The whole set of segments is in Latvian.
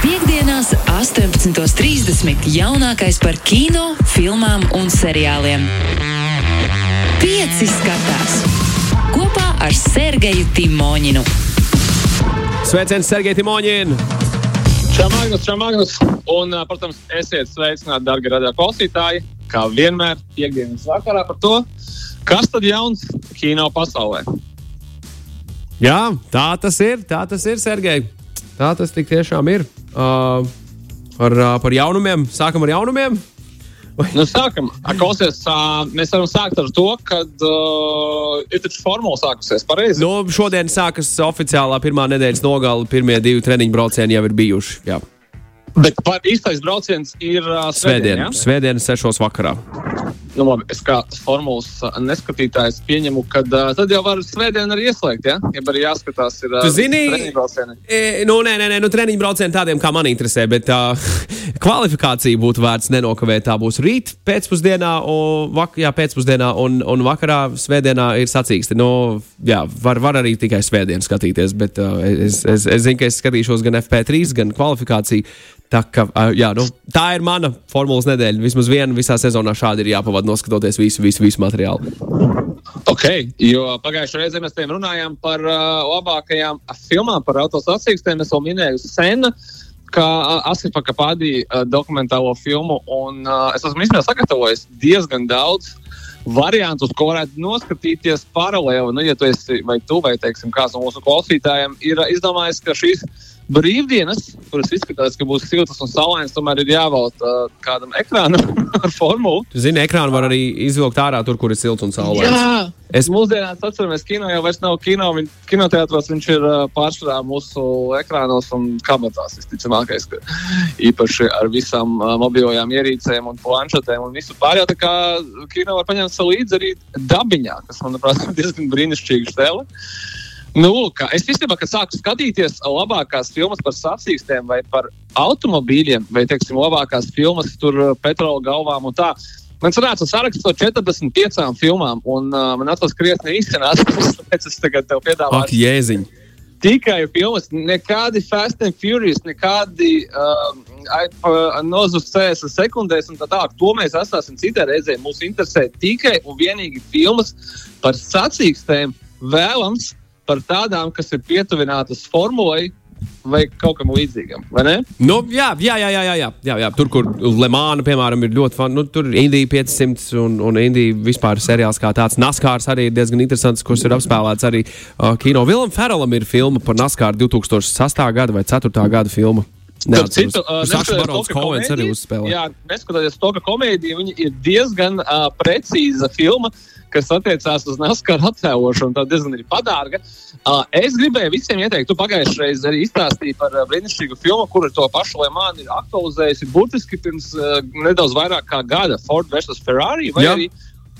Piektdienās, 18.30. jaunākais par kino, filmām un seriāliem. Pieci skatās kopā ar Sergeju Timoņinu. Sveiciens, Sergei Timoņin! Čau, Magnus, čau, Magnus. Un, protams, esiet sveicināti, darbie radio klausītāji. Kā vienmēr, piekdienas vakarā par to, kas tad jauns kino pasaulē. Jā, tā tas ir. Tā tas ir, Sergei. Tā tas tiešām ir. Uh, par, uh, par jaunumiem. Sākam ar jaunumiem. Nu, sākam, klausies, ā, mēs varam sākt ar to, ka uh, ir taču formula sākusies pareizi. Nu, šodien sākas oficiālā pirmā nedēļas nogale. Pirmie divi treniņu braucieni jau ir bijuši. Jā. Bet īstais brauciens ir uh, Svētdien, ja? svētdien, sešos vakarā. Nu, labi, es kā formulas neskatītājs pieņemu, ka uh, tad jau var svētdien arī ieslēgt, ja? Ja arī jāskatās, ir uh, treniņu braucieni. E, nu, nē, nē, nē, nu, treniņu braucieni tādiem, kā man interesē, bet tā kvalifikācija būtu vērts nenokavēt. Tā būs rīt, pēcpusdienā, un, vak, jā, pēcpusdienā un, un vakarā, svētdienā ir sacīksti. Nu, jā, var, var arī tikai svētdienu skatīties, bet uh, es, es, es zinu, ka es skatīšos gan FP3, gan kvalifikāciju. Tā, ka, jā, nu, tā ir mana formulas nedēļa. Vismaz viena visā sezonā šādi ir jāpavada, noskatoties visu, visu, visu materiālu. Ok, jo pagājušajā reizē mēs runājām par uh, labākajām filmām, par autosacīkstiem. Es jau minēju Senu, kā uh, Asifa Kapādī uh, dokumentālo filmu, un uh, es esmu īstenībā sagatavojis diezgan daudz variantu, uz ko varētu noskatīties paralēli. Nu, ja tu esi vai tu, vai teiksim, kāds no mūsu klausītājiem ir izdomājis, ka šīs brīvdienas, kuras izskatās, ka būs siltas un saulainas, tomēr ir jāvelta uh, kādam ekrānam ar formulu. Tu zini, ekrānu var arī izvilkt ārā, tur, kur ir silts un saulains. Jā, Es- mūsdienās atceramies, kino jau vairs nav kino. Viņ, kinoteātros viņš ir uh, pārsvarā mūsu ekrānos un kabatās. Visticamākais, ka īpaši ar visām uh, mobilajām ierīcēm un planšetēm un visu pārējo. Tā kā kino var paņemt līdzi arī dabiņā, kas, manuprāt, ir diezgan brīnišķīga stēle. Nu, lūk, es īstenībā, kad sāku skatīties labākās filmas par sacīkstiem vai par automobīļiem, vai, teiksim, labākās filmas tur uh, petrola galvām un tā. Man sanāca saraksts ar 45 filmām, un uh, man atkal krietni izsanāca, tāpēc es tagad tev Ak, piedāvāju jēziņ! tikai filmas, nekādi Fast and Furious, nekādi uh, nozus 60 sekundēs un tā tālāk. To mēs atstāsim citai reizē. Mūs interesē tikai un vienīgi filmas par sacīkstēm, vēlams par tādām, kas ir pietuvinātas formulai, vai kaut kam līdzīgam. Nu, jā, jā, jā, jā, jā, jā, jā. Tur, kur Lemāna, piemēram, ir ļoti fani, nu, tur Indija 500 un, un Indija vispār seriāls kā tāds. Naskārs arī ir diezgan interesants, kurš ir apspēlēts arī uh, kino. Vilam Ferelam ir filma par Naskāru 2008. gada vai 2004. gada filmu. Kovens arī komēdija- uzspēlē. Jā, neskatoties to, ka komēdija ir diezgan uh, precīza filma, kas attiecās uz NASCAR attēlošanu, tā diezgan ir padārga. Uh, es gribēju visiem ieteikt, tu pagājušajā reizē arī izstāstīji par uh, brīnišķīgu filmu, kuru to pašu Lemānu ir aktualizējusi burtiski pirms uh, nedaudz vairāk kā gada Ford vs. Ferrari.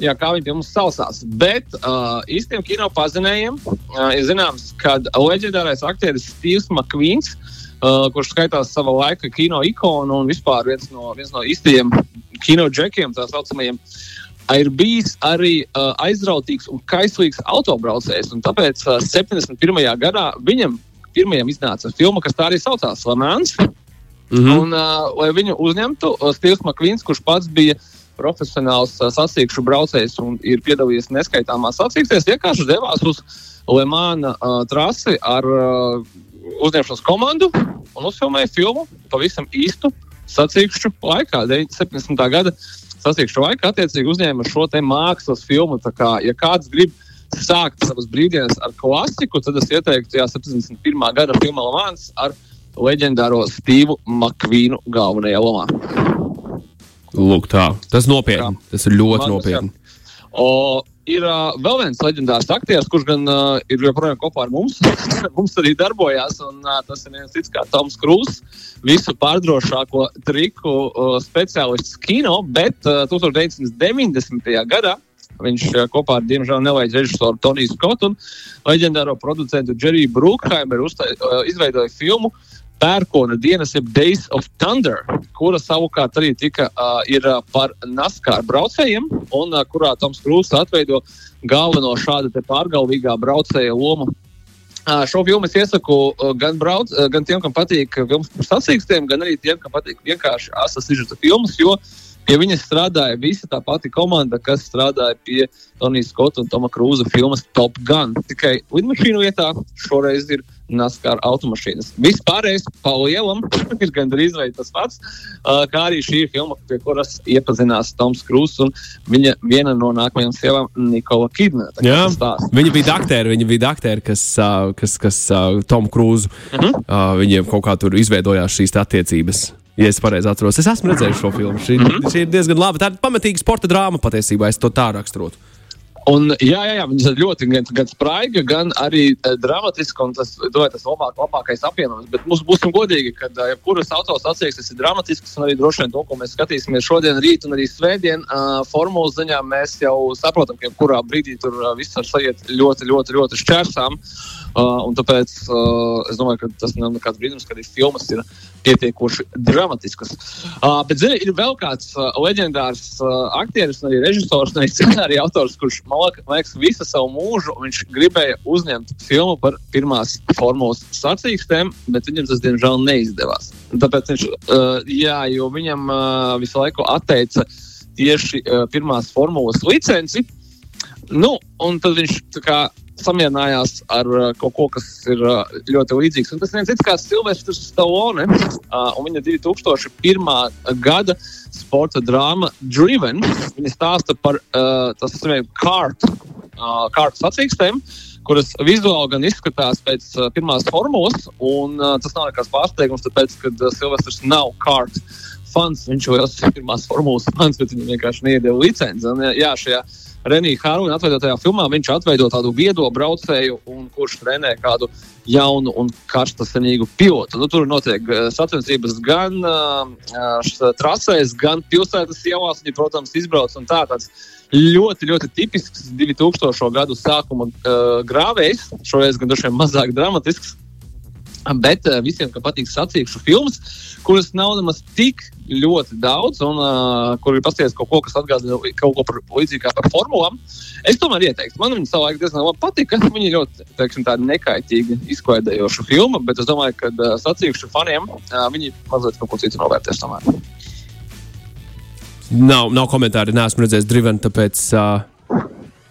Jā. kā viņi pie mums saucās. Bet uh, īstiem kino pazinējiem uh, ir zināms, ka leģendārais aktieris Steve's McQueens, uh, kurš skaitās savā laika kino ikonu un vispār viens no, viens no īstajiem kino džekiem, tā saucamajiem, ir bijis arī uh, aizrautīgs un kaislīgs autobraucējs. un Tāpēc uh, 71. gadā viņam pirmajam iznāca filma, kas tā arī saucās Lamāns. Mhm. Un, uh, lai viņu uzņemtu, uh, Steve's McQueens, kurš pats bija profesionāls uh, sacīkšu braucējs un ir piedalījies neskaitāmās sacīkstēs, vienkārši devās uz Lemāna uh, trasi ar uh, uzņemšanas komandu un uzfilmēja filmu pavisam īstu sacīkšu laikā, 70. gada sacīkšu laikā. Attiecīgi uzņēma šo te mākslas filmu. Kā, ja kāds grib sākt savas brīvdienas ar klasiku, tad es ieteiktu, jā, 71. gada filmu Lemāns ar leģendāro Stevu Makvīnu galvenajā lomā. Lūk, tā. Tas nopietni. Tas ir ļoti Magnus, nopietni. O, ir uh, vēl viens leģendārs aktieris, kurš gan uh, ir joprojām kopā ar mums. mums arī darbojās, un uh, tas ir viens cits kā Toms Krūss, visu pārdrošāko triku uh, speciālists kino, bet uh, 1990. gadā viņš uh, kopā ar, diemžēl, nelaiž režisoru Toniju Skotu un leģendāro producentu Džeriju Brookheimeru uztai- uh, izveidoja filmu Pērkona dienas, jeb Days of Thunder, kura savukārt arī tika, uh, ir uh, par NASCAR braucējiem, un uh, kurā Toms Krūss atveido galveno šāda pārgalvīgā braucēja lomu. Uh, šo filmu es iesaku uh, gan, brauc, uh, gan tiem, kam patīk filmas par sacīkstiem, gan arī tiem, kam patīk vienkārši asas izžeta filmas, jo pie viņas strādāja visa tā pati komanda, kas strādāja pie Tonija Skota un Toma Krūza filmas Top Gun. Tikai lidmašīnu vietā šoreiz ir NASCAR automašīnas. Vispārējais pa lielam ir gandrīz tas pats, kā arī šī filma, pie kuras iepazinās Toms Krūss un viņa viena no nākamajām sievām Nikola Kidmana. Jā, viņa bija aktieri, viņa bija aktieri, kas, kas, kas Tomu Krūzu, uh -huh. uh, viņiem kaut kā tur izveidojās šīs attiecības. Ja es pareizi atceros, es esmu redzējis šo filmu. Šī, mm -hmm. šī ir diezgan laba. Tā ir pamatīga sporta drāma patiesībā, es to tā raksturotu. Un, jā, jā, jā, viņas ir ļoti gan, gan spraiga, gan arī uh, dramatiska. Tas, domāju, tas labāk, labākais apvienojums. Bet mums būsim godīgi, ka uh, jebkuras autors atsieksmes ir dramatisks. Un arī droši vien to, ko mēs skatīsimies šodien, rīt un arī svētdien, uh, formulas ziņā mēs jau saprotam, ka jebkurā brīdī tur uh, viss var sajiet ļoti, ļoti, ļoti šķērsām. Uh, tāpēc uh, es domāju, ka tas nav nekāds brīnums, ka arī filmas ir pietiekoši dramatiskas. Uh, bet, zini, ir vēl kāds uh, leģendārs uh, aktieris, arī režisors, arī scenārija autors, kurš man liekas, visu savu mūžu viņš gribēja uzņemt filmu par pirmās formulas sacīkstēm, bet viņam tas diemžēl neizdevās. Tāpēc viņš, uh, jā, jo viņam uh, visu laiku atteica tieši uh, pirmās formulas licenci. Nu, un tad viņš kā, samierinājās ar uh, kaut ko, kas ir uh, ļoti līdzīgs. Un tas viens cits kā Silvestris Stallone uh, un viņa 2001. gada sporta drāma Driven. Viņa stāsta par uh, tas saucamajiem kārtu, uh, sacīkstēm. Kuras vizuāli gan izskatās pēc uh, pirmās formulas, un uh, tas nav nekāds pārsteigums, tāpēc, ka uh, Silvestris nav kārtu fans. Viņš jau ir pirmās formulas fans, bet viņam vienkārši neiedeva licenci. Un, jā, šajā Renija Hāruna atveidotajā filmā viņš atveido tādu viedo braucēju, kurš trenē kādu jaunu un karstasinīgu pilotu. Nu, tur notiek uh, sacensības gan uh, trasēs, gan pilsētas ielās. Viņi, protams, izbrauc un tā tāds ļoti, ļoti tipisks 2000. gadu sākuma uh, grāvējs. Šoreiz gan vien mazāk dramatisks. Bet uh, visiem, kam patīk sacīkšu filmas, kuras nav nemaz tik ļoti daudz, un uh, kur ir pasties kaut ko, kas atgādina kaut ko par, līdzīgu kā par formulām, es tomēr ieteiktu. Man viņa savulaik diezgan labi patika. Viņa ļoti, teiksim, tāda nekaitīgi izklaidējoša filma, bet es domāju, ka uh, sacīkšu faniem uh, viņi mazliet kaut ko citu novērtēs tomēr. Nav, nav komentāri, neesmu redzējis Driven, tāpēc. Uh...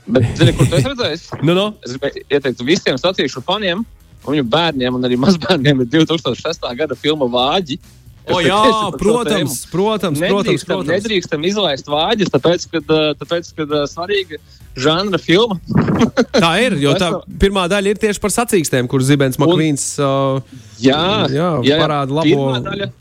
Bet, zini, kur tu esi redzējis? no, no. Es ieteiktu visiem sacīkšu faniem, viņu bērniem un arī mazbērniem ir 2006. gada filma Vāģi. O, jā, protams, protams, protams, protams. Nedrīkstam izlaist vāģus, tāpēc, kad, tāpēc, kad svarīga žanra filma. tā ir, jo tā pirmā daļa ir tieši par sacīkstēm, kur Zibens Makvīns uh, jā, jā, jā, parāda labo. Daļa,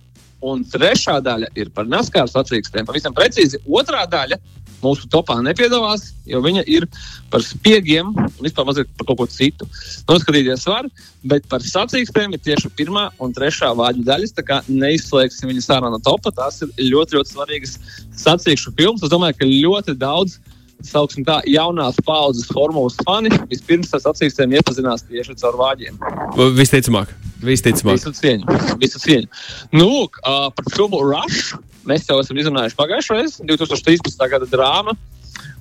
un trešā daļa ir par naskāru sacīkstēm. Pavisam precīzi, otrā daļa mūsu topā nepiedalās, jo viņa ir par spiegiem un vispār mazliet par kaut ko citu. Noskatīties var, bet par sacīkstēm ir tieši pirmā un trešā vāģu daļas. Tā kā neizslēgsim viņas ārā no topa. Tās ir ļoti, ļoti svarīgas sacīkšu filmas. Es domāju, ka ļoti daudz. Sauksim tā, jaunās paudzes formulas fani vispirms ar sacīkstēm iepazinās tieši caur vāģiem. Visticamāk, visticamāk. Visu cieņu. Visu cieņu. Nu, uh, par filmu Rush Mēs jau esam izrunājuši pagājušajā reizē, 2013. gada drāma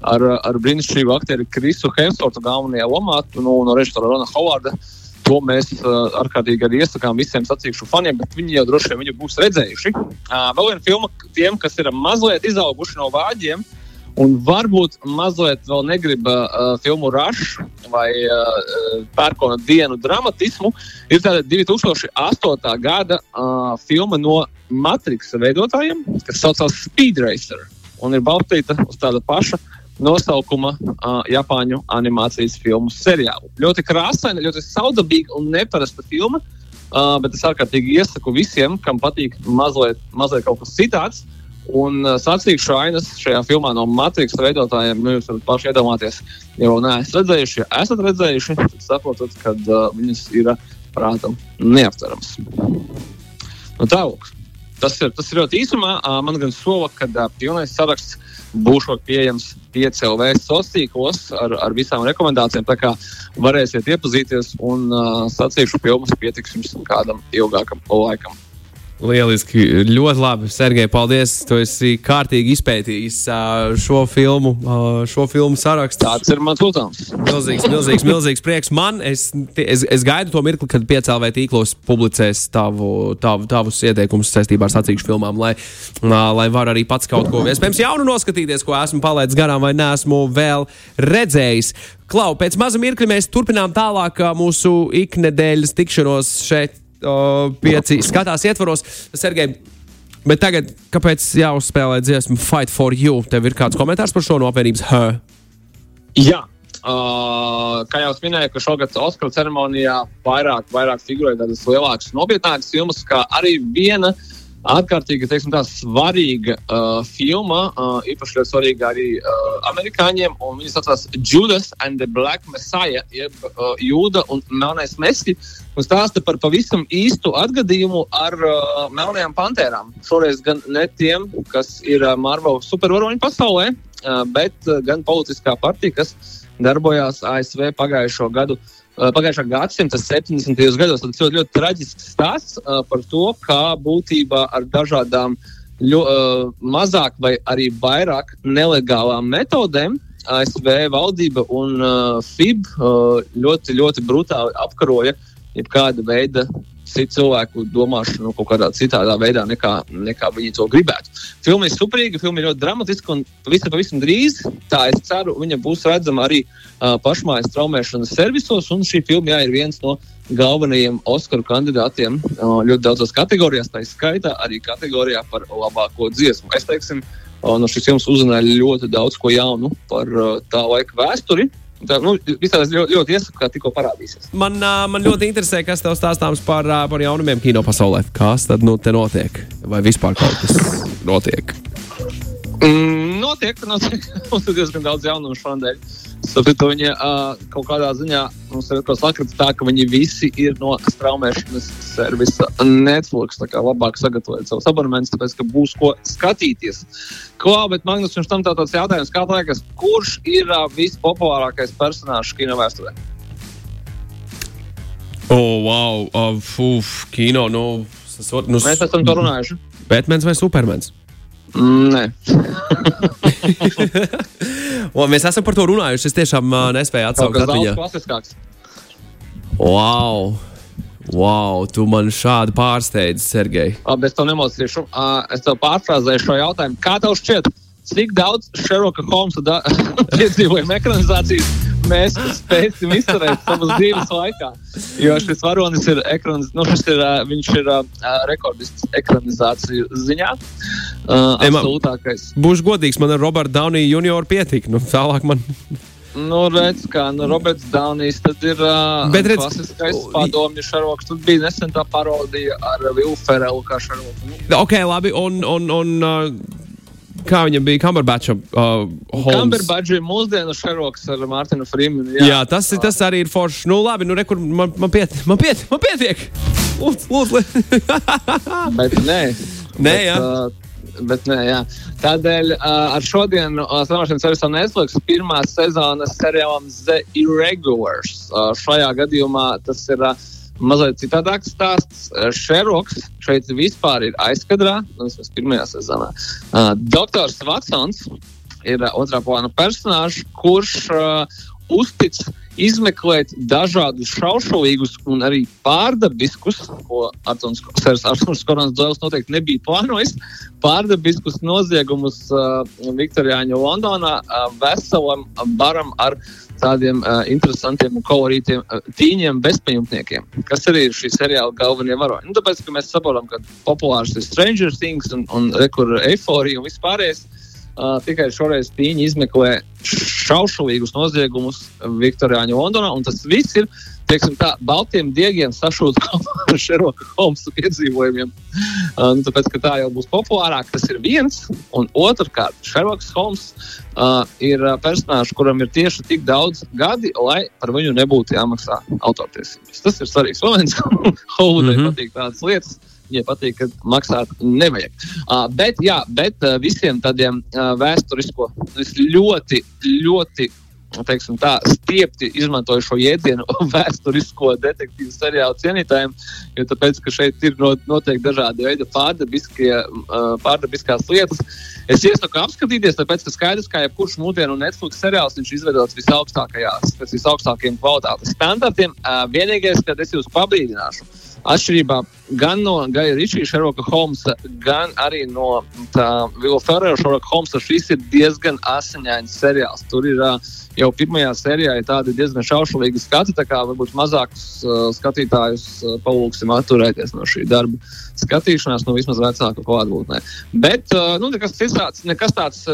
ar, ar brīnišķīgu aktieru Krisu Hemsvortu galvenajā lomā no, no režisora Rona Hovarda. To mēs uh, ārkārtīgi arī iesakām visiem sacīkšu faniem, bet viņi jau droši vien būs redzējuši. Uh, vēl viena filma tiem, kas ir mazliet izauguši no vāģiem, un varbūt mazliet vēl negrib uh, filmu Rush vai uh, pērkona dienu dramatismu, ir tāda 2008. gada uh, filma no Matrixa veidotājiem, kas saucās Speed Racer un ir balstīta uz tāda paša nosaukuma uh, Japāņu animācijas filmu seriālu. Ļoti krāsaina, ļoti saudabīga un neparasta filma, uh, bet es ārkārtīgi iesaku visiem, kam patīk mazliet, mazliet kaut kas citāds. Un uh, sacīkšu ainas šajā filmā no Matrix veidotājiem, nu, jūs varat paši iedomāties, jau neesat redzējuši. Ja esat redzējuši, tad saprotat, ka uh, viņas ir prātam neaptveramas. Nu, Tālāk. Tas ir, tas ir ļoti īsumā. Man gan sola, ka pilnais saraksts būs pieejams 5LV sociālos ar, ar visām rekomendācijām. Tā kā varēsiet iepazīties un uh, sacīšu filmas pietiks jums kādam ilgākam laikam. Lieliski, ļoti labi. Sergei, paldies. Tu esi kārtīgi izpētījis šo filmu, šo filmu sarakstu. Tāds ir mans uzdevums. Milzīgs, milzīgs, milzīgs prieks man. Es, es, es gaidu to mirkli, kad piecēlē tīklos publicēs tavu, tavu, tavus ieteikumus saistībā ar sacīkšu filmām, lai, lai var arī pats kaut ko iespējams jaunu noskatīties, ko esmu palaidis garām vai neesmu vēl redzējis. Klau, pēc maza mirkļa mēs turpinām tālāk mūsu iknedēļas tikšanos šeit uh, pieci skatās ietvaros. Sergei, bet tagad, kāpēc jāuzspēlē dziesma Fight for You? Tev ir kāds komentārs par šo no apvienības H? Jā. Uh, kā jau minēju, ka šogad Oskara ceremonijā vairāk, vairāk figurēja tādas lielākas, nopietnākas filmas, kā arī viena ārkārtīgi tā, svarīga uh, filma, uh, īpaši svarīga arī uh, amerikāņiem. Viņa saucās Judas and the Black Messiah, jeb uh, Jūda un Melnais Messi. Un stāsta par pavisam īstu atgadījumu ar uh, melnajām pantērām. Šoreiz gan ne tiem, kas ir uh, Marvel supervaroņu pasaulē, uh, bet uh, gan politiskā partija, kas darbojās ASV pagājušo gadu. Uh, pagājušā gadsimta 70. gados tas ļoti, ļoti traģisks stāsts par to, kā būtībā ar dažādām ļo, mazāk vai arī vairāk nelegālām metodēm ASV valdība un FIB ļoti, ļoti brutāli apkaroja jebkāda veida citu cilvēku domāšanu kaut kādā citādā veidā, nekā, nekā viņi to gribētu. Filma ir superīga, filma ir ļoti dramatiska un pavisam, pavisam drīz, tā es ceru, viņa būs redzama arī uh, pašmājas traumēšanas servisos. Un šī filma jā, ir viens no galvenajiem Oskaru kandidātiem uh, ļoti daudzās kategorijās, tā izskaitā arī kategorijā par labāko dziesmu. Es teiksim, uh, no šīs filmas uzzināju ļoti daudz ko jaunu par uh, tā laika vēsturi. Tā, nu, visādi ļoti, ļoti iesaku, kā tikko parādīsies. Man, man ļoti interesē, kas tev stāstāms par, par jaunumiem kino pasaulē. Kas tad nu te notiek? Vai vispār kaut kas notiek? Mm, notiek, notiek. Mums ir diezgan daudz jaunumu šodien. Sapratu, viņi uh, kaut kādā ziņā mums ir sakrits tā, ka viņi visi ir no straumēšanas servisa Netflix. Tā kā labāk sagatavot savus abonementus, tāpēc, ka būs ko skatīties. Ko, bet Magnus, jums tam tāds jautājums, kā liekas, kurš ir uh, vispopulārākais personāžs kino vēsturē? Oh, wow! Uh, uf, kino, nu, sasot, nu, Mēs esam to runājuši. Batmans vai Supermans? Nē, O, mēs esam par to runājuši. Es tiešām uh, nespēju atsaukt daudz atmiņā. klasiskāks. Wow! Wow, tu man šādi pārsteidzi, Sergei. Labi, es to nemocīšu. Uh, es tev pārfrāzēju šo jautājumu. Kā tev šķiet, cik daudz Šeroka Holmsa da- piedzīvojuma ekranizācijas mēs spēsim izturēt savas dzīves laikā? Jo šis varonis ir, ekraniz... nu, šis ir, viņš ir uh, rekordists ekranizāciju ziņā. Uh, Ema- absolūtākais. Būšu godīgs, man ar Robertu Dauniju junioru pietika. Nu, tālāk man. Nu, redz, kā nu, Roberts Daunijs, tad ir uh, redz- klasiskais padomju Šeroks. Tad bija nesen tā parodija ar Vilu Ferelu kā Šeroku. Nu, Ok, labi. Un, un, un kā viņam bija Kamberbača uh, ir mūsdienu Šeroks ar Mārtiņu Frīmanu. Jā, tas, ir- tas arī ir forši. Nu, labi, nu, re, kur man, man, piet, man, piet, man pietiek. Lūdzu, lūdzu. Bet nē, Nē, bet, jā. Uh, bet nē, jā. Tādēļ uh, ar šodienu uh, strādāšanas servisā Netflix pirmā sezonas seriālam The Irregulars. Uh, šajā gadījumā tas ir uh, mazliet citādāks stāsts. Uh, Šeroks šeit vispār ir aizkadrā, vismaz pirmajā sezonā. Uh, Doktors Vatsons ir uh, otrā plāna personāžs, kurš uh, uztic izmeklēt dažādus šaušalīgus un arī pārdabiskus, ko Artonis Korons Doils noteikti nebija plānojis, pārdabiskus noziegumus uh, Viktorijāņu Londonā uh, veselam baram ar tādiem uh, interesantiem un kolorītiem uh, tīņiem bezpajumtniekiem, kas arī ir šī seriāla galvenie varoņi. Nu, tāpēc, ka mēs saprotam, ka populārs ir Stranger Things un, un rekur euforija un vispārējais. Uh, tikai šoreiz tīņi izmeklē šaušalīgus noziegumus Viktorijāņu Londonā, un tas viss ir teiksim, tā, baltiem diegiem sašūta ar Šeroka Holmsa piedzīvojumiem. Uh, nu, tāpēc, ka tā jau būs populārāk, tas ir viens. Un otrkārt, Šeroks Holms uh, ir uh, personāžs, kuram ir tieši tik daudz gadi, lai par viņu nebūtu jāmaksā autortiesības. Tas ir svarīgs moments. Holidai mm. -hmm. patīk tādas lietas. Viņai patīk, ka maksāt nevajag. Uh, bet, jā, bet uh, visiem tādiem uh, vēsturisko, ļoti, ļoti teiksim, tā, stiepti izmantoju šo jēdzienu vēsturisko detektīvu seriālu cienītājiem, jo tāpēc, šeit ir noteikti dažādi veidi pārdabiskās lietas. Es iesaku apskatīties, tāpēc, ka skaidrs, ka jebkurš mūsdienu Netflix seriāls viņš izveidots visaugstākajās, pēc visaugstākajiem kvalitātes standartiem. Vienīgais, kad es jūs pabrīdināšu, atšķirībā gan no Gaja Ričija, Šerloka Holmsa, gan arī no Vila Ferrera, Šerloka Holmsa, šis ir diezgan asiņains seriāls. Tur ir jau pirmajā sērijā ir tādi diezgan šaušalīgi skati, tā kā varbūt mazākus skatītājus palūksim atturēties no šī darba skatīšanās, no vismaz vecāku klātbūtnē. Bet nu, nekas, tāds, nekas tāds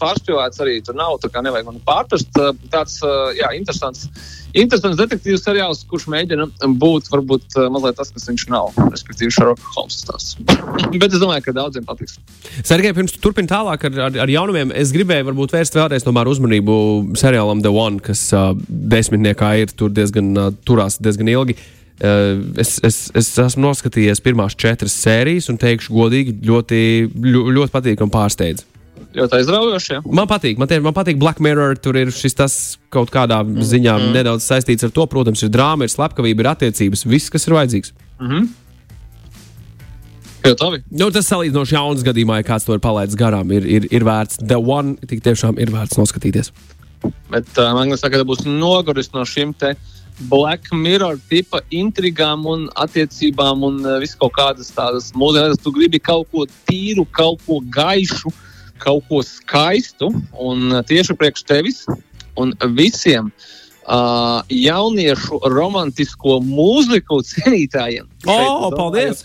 pārspīlēts arī tur nav, tā kā nevajag man pārprast. Tāds, jā, interesants interesants detektīvs seriāls, kurš mēģina būt varbūt eh, mazliet tas, kas viņš nav. Respektīvi, Sherlock Holmes stāsts. Bet es domāju, ka daudziem patiks. Sergei, pirms turpināt tālāk ar, ar, ar jaunumiem, es gribēju varbūt vērst vēlreiz uzmanību seriālam The One, kas uh, desmitniekā ir tur diezgan uh, turās diezgan ilgi. Es, es, es esmu noskatījies pirmās četras sērijas un teikšu godīgi, ļoti, ļoti, ļoti patīkami pārsteidz ļoti aizraujoši. Ja? Man patīk, man, tie, man patīk Black Mirror. Tur ir šis tas kaut kādā mm. ziņā mm. nedaudz saistīts ar to. Protams, ir drāma, ir slepkavība, ir attiecības, viss, kas ir vajadzīgs. Mm -hmm. Nu, tas salīdzinoši jauns gadījumā, ja kāds to ir palaidis garām, ir, ir, ir vērts. The One tik tiešām ir vērts noskatīties. Bet uh, man liekas, ka būs noguris no šīm te Black Mirror tipa intrigām un attiecībām un uh, visu kaut kādas tādas mūzikas. Tu gribi kaut ko tīru, kaut ko gaišu, uh, kaut ko skaistu un uh, tieši priekš tevis un visiem uh, jauniešu romantisko mūziku cienītājiem. Oh, paldies!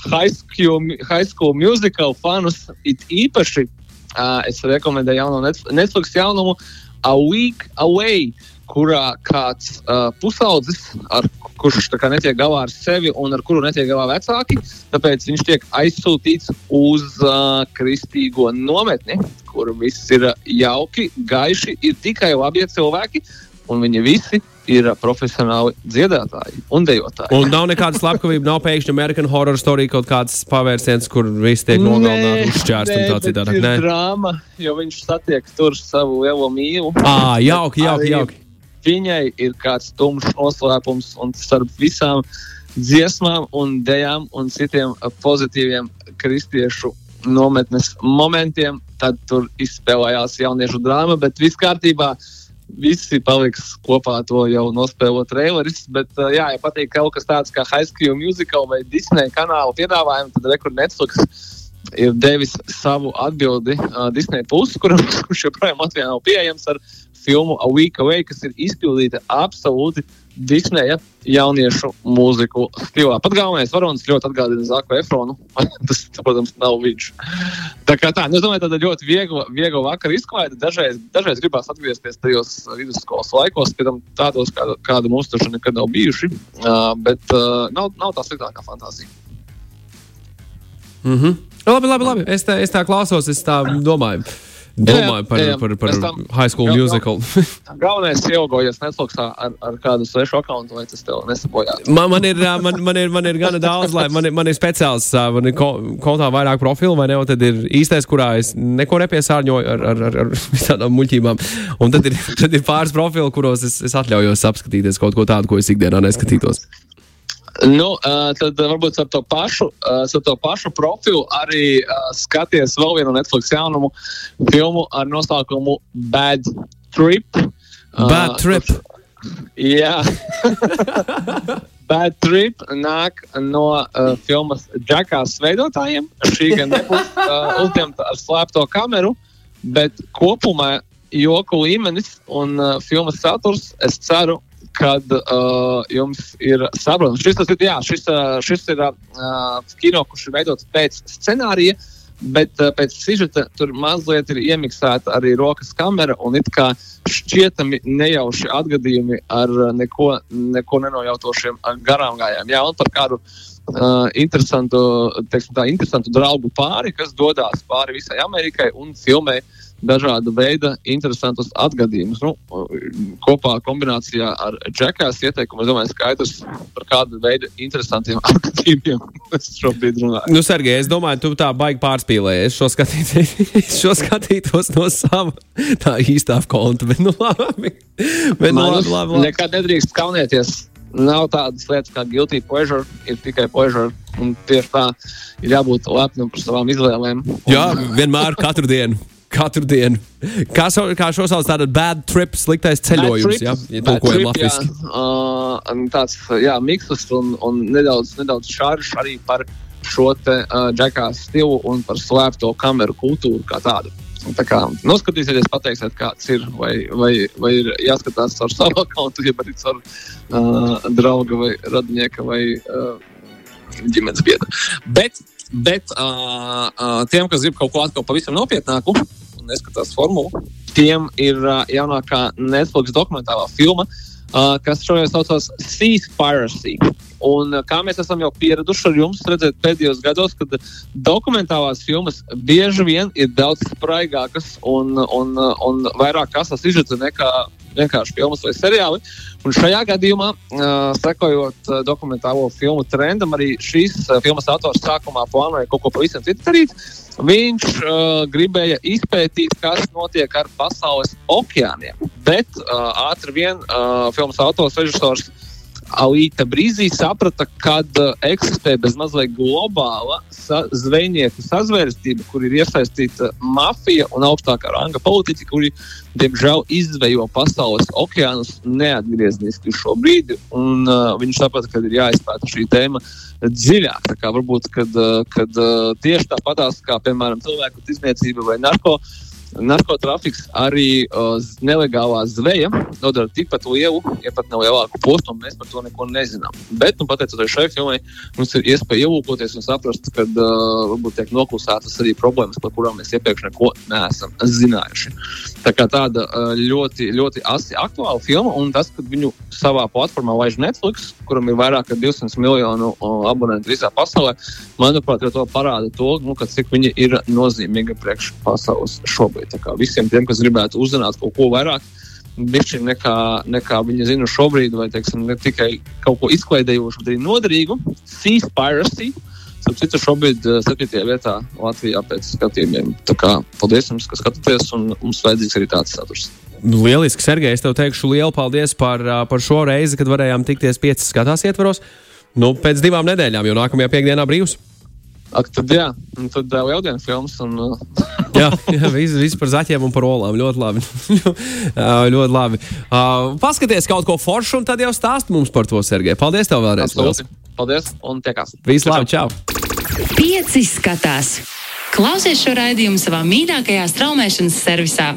High school, high school musical fanus it īpaši uh, es rekomendēju jauno Netflix jaunumu A Week Away, kurā kāds uh, pusaudzis, ar kurš netiek galā ar sevi un ar kuru netiek galā vecāki. Tāpēc viņš tiek aizsūtīts uz uh, kristīgo nometni, kur viss ir jauki, gaiši, ir tikai labie cilvēki, un viņi visi ir profesionāli dziedātāji un dejotāji. Un nav nekāda slepkavība, nav pēkšņi American Horror Story kaut kāds pavērsiens, kur viss tiek nogalināts, uzšķērts un tā citādi. Tā ir drāma, jo viņš satiek tur savu lielo mīlu. Ā, jauki, jauki, jauki viņai ir kāds tumšs noslēpums, un starp visām dziesmām, un dejām un citiem pozitīviem kristiešu nometnes momentiem, tad tur izspēlējās jauniešu drāma, bet viss kārtībā. Visi paliks kopā, to jau nospēlot traileris. Bet, jā, ja patīk kaut kas tāds kā High School Musical vai Disney kanāla piedāvājumu, tad Record Netflix ir devis savu atbildi uh, Disney pusi, kurš joprojām Latvijā nav pieejams ar filmu A Week Away, kas ir izpildīta absolūti Disneja jauniešu mūziku stilā. Pat galvenais varonis ļoti atgādina Zaku Efronu. Tas, protams, nav viņš. Tā kā tā, nu, es domāju, tāda ļoti viegla, viegla vakara izklaide. Dažreiz, dažreiz gribās atgriezties tajos vidusskolas laikos, kad tādos, kāda, kāda mums tur nekad nav bijuši. Uh, bet uh, nav, nav tā sliktākā fantāzija. Mm -hmm. Labi, labi, labi. Es tā, es tā klausos, es tā domāju. Domāju par, jā. par, par, par high school gal, musical. Galvenais ir ieaugojies Netflixā ar, ar kādu svešu akkontu, lai tas tev nesabojās. Man, man, ir, man, man, ir, man ir gana daudz, lai man, man ir speciāls, man ir kontā vairāk profilu, vai ne? Un tad ir īstais, kurā es neko nepiesārņoju ar, ar, ar, ar visādām muļķībām. Un tad ir, tad ir pāris profili, kuros es, es atļaujos apskatīties kaut ko tādu, ko es ikdienā neskatītos. Nu, tad varbūt ar to pašu, ar to pašu profilu arī skaties vēl vienu Netflix jaunumu filmu ar nosaukumu Bad Trip. Bad Trip. Jā. Bad Trip nāk no uh, filmas Džekās veidotājiem. Šī gan nebūs uh, uzņemta ar slēpto kameru, bet kopumā joku līmenis un uh, filmas saturs, es ceru, kad uh, jums ir saprotams. Šis, ir, jā, šis, uh, šis ir uh, kino, kurš ir veidots pēc scenārija, bet uh, pēc sižeta tur mazliet ir iemiksēta arī rokas kamera un it kā šķietami nejauši atgadījumi ar uh, neko, neko nenojautošiem uh, garām gājām. Jā, un par kādu uh, interesantu, teiksim, tā, interesantu draugu pāri, kas dodas pāri visai Amerikai un filmē dažāda veida interesantus atgadījumus. Nu, kopā kombinācijā ar džekās ieteikumu, es domāju, skaidrs par kādu veidu interesantiem atgadījumiem es šobrīd runāju. Nu, Sergei, es domāju, tu tā baigi pārspīlēji. Es šo, skatīt, šo skatītos no sava tā īstā konta, bet nu labi. Bet, nu, labi, labi, labi. Nekad nedrīkst kaunēties. Nav tādas lietas kā guilty pleasure, ir tikai pleasure. Un tieši tā ir jābūt lepnam par savām izvēlēm. Jā, vienmēr, katru dienu. Katru dienu. Kā, so, kā šo sauc, tāda bad trip, sliktais ceļojums. trip, Ja, tulkojam. Jā, uh, un tāds jā, mikls un, un nedaudz, nedaudz šārs arī par šo te uh, džekās stilu un par slēpto kameru kultūru kā tādu. Tā kā noskatīsieties, pateiksiet, kāds ir. Vai, vai, vai ir jāskatās ar savu kontu, ja arī ar uh, draugu vai radinieka vai uh, ģimenes biedru. Bet, bet uh, uh, tiem, kas grib kaut ko atkal pavisam nopietnāku un neskatās formulu, tiem ir uh, jaunākā Netflix dokumentālā filma, uh, kas šoreiz saucās Seaspiracy. Un, uh, kā mēs esam jau pieraduši ar jums redzēt pēdējos gados, kad dokumentālās filmas bieži vien ir daudz spraigākas un, un, un vairāk asas izžudza nekā vienkārši filmas vai seriāli. Un šajā gadījumā, uh, sekojot uh, dokumentālo filmu trendam, arī šīs uh, filmas autors sākumā plānoja kaut ko pavisam citu darīt. Viņš uh, gribēja izpētīt, kas notiek ar pasaules okeāniem. Bet uh, ātri vien uh, filmas autors, režisors Alīta Brīsī saprata, ka uh, eksistē bezmazliet globāla sa zvejnieku sazvērstība, kur ir iesaistīta mafija un augstākā ranga politiķi, kuri, diemžēl, izzvejo pasaules okeānus neatgriezniski šobrīd. Un, uh, viņš saprata, ka ir jāizpēta šī tēma dziļāk. Varbūt, kad, uh, kad uh, tieši tāpatās kā, piemēram, cilvēku tirzniecība vai narkotika narkotrafiks, arī uh, nelegālā zveja nodara tikpat lielu, ja pat ne lielāku postu, un mēs par to neko nezinām. Bet, nu, pateicoties šai filmai, mums ir iespēja ielūkoties un saprast, ka uh, varbūt tiek noklusētas arī problēmas, par kurām mēs iepriekš neko neesam zinājuši. Tā kā tāda uh, ļoti, ļoti asi aktuāla filma, un tas, ka viņu savā platformā laiž Netflix, kuram ir vairāk kā 200 miljonu uh, abonentu visā pasaulē, manuprāt, to parāda to, nu, ka, cik viņa ir nozīmīga priekš pasaules šobrīd. Kā visiem tiem, kas gribētu uzzināt kaut ko vairāk, bišķi nekā, nekā viņi zina šobrīd, vai teiksim, ne tikai kaut ko izklaidējošu, bet arī noderīgu. Seaspiracy. Starp citu, šobrīd uh, 7. vietā Latvijā pēc skatījumiem. Tā kā paldies jums, ka skatāties, un mums vajadzīgs arī tāds saturs. Lieliski, Sergei, es tev teikšu lielu paldies par, ā, par šo reizi, kad varējām tikties piecas skatās ietvaros. Nu, pēc divām nedēļām, jo nākamajā piekdienā brīvs. Ak, tad jā, un tad uh, lieldienu filmas. Un, uh, Jā, jā viss, viss par zaķiem un par olām. Ļoti labi. Ļoti labi. Uh, paskaties kaut ko foršu, un tad jau stāst mums par to, Sergei. Paldies tev vēlreiz. absolūti. Paldies, un tiekās. Visu labi, čau! Pieci skatās. Klausies šo raidījumu savā mīļākajā straumēšanas servisā.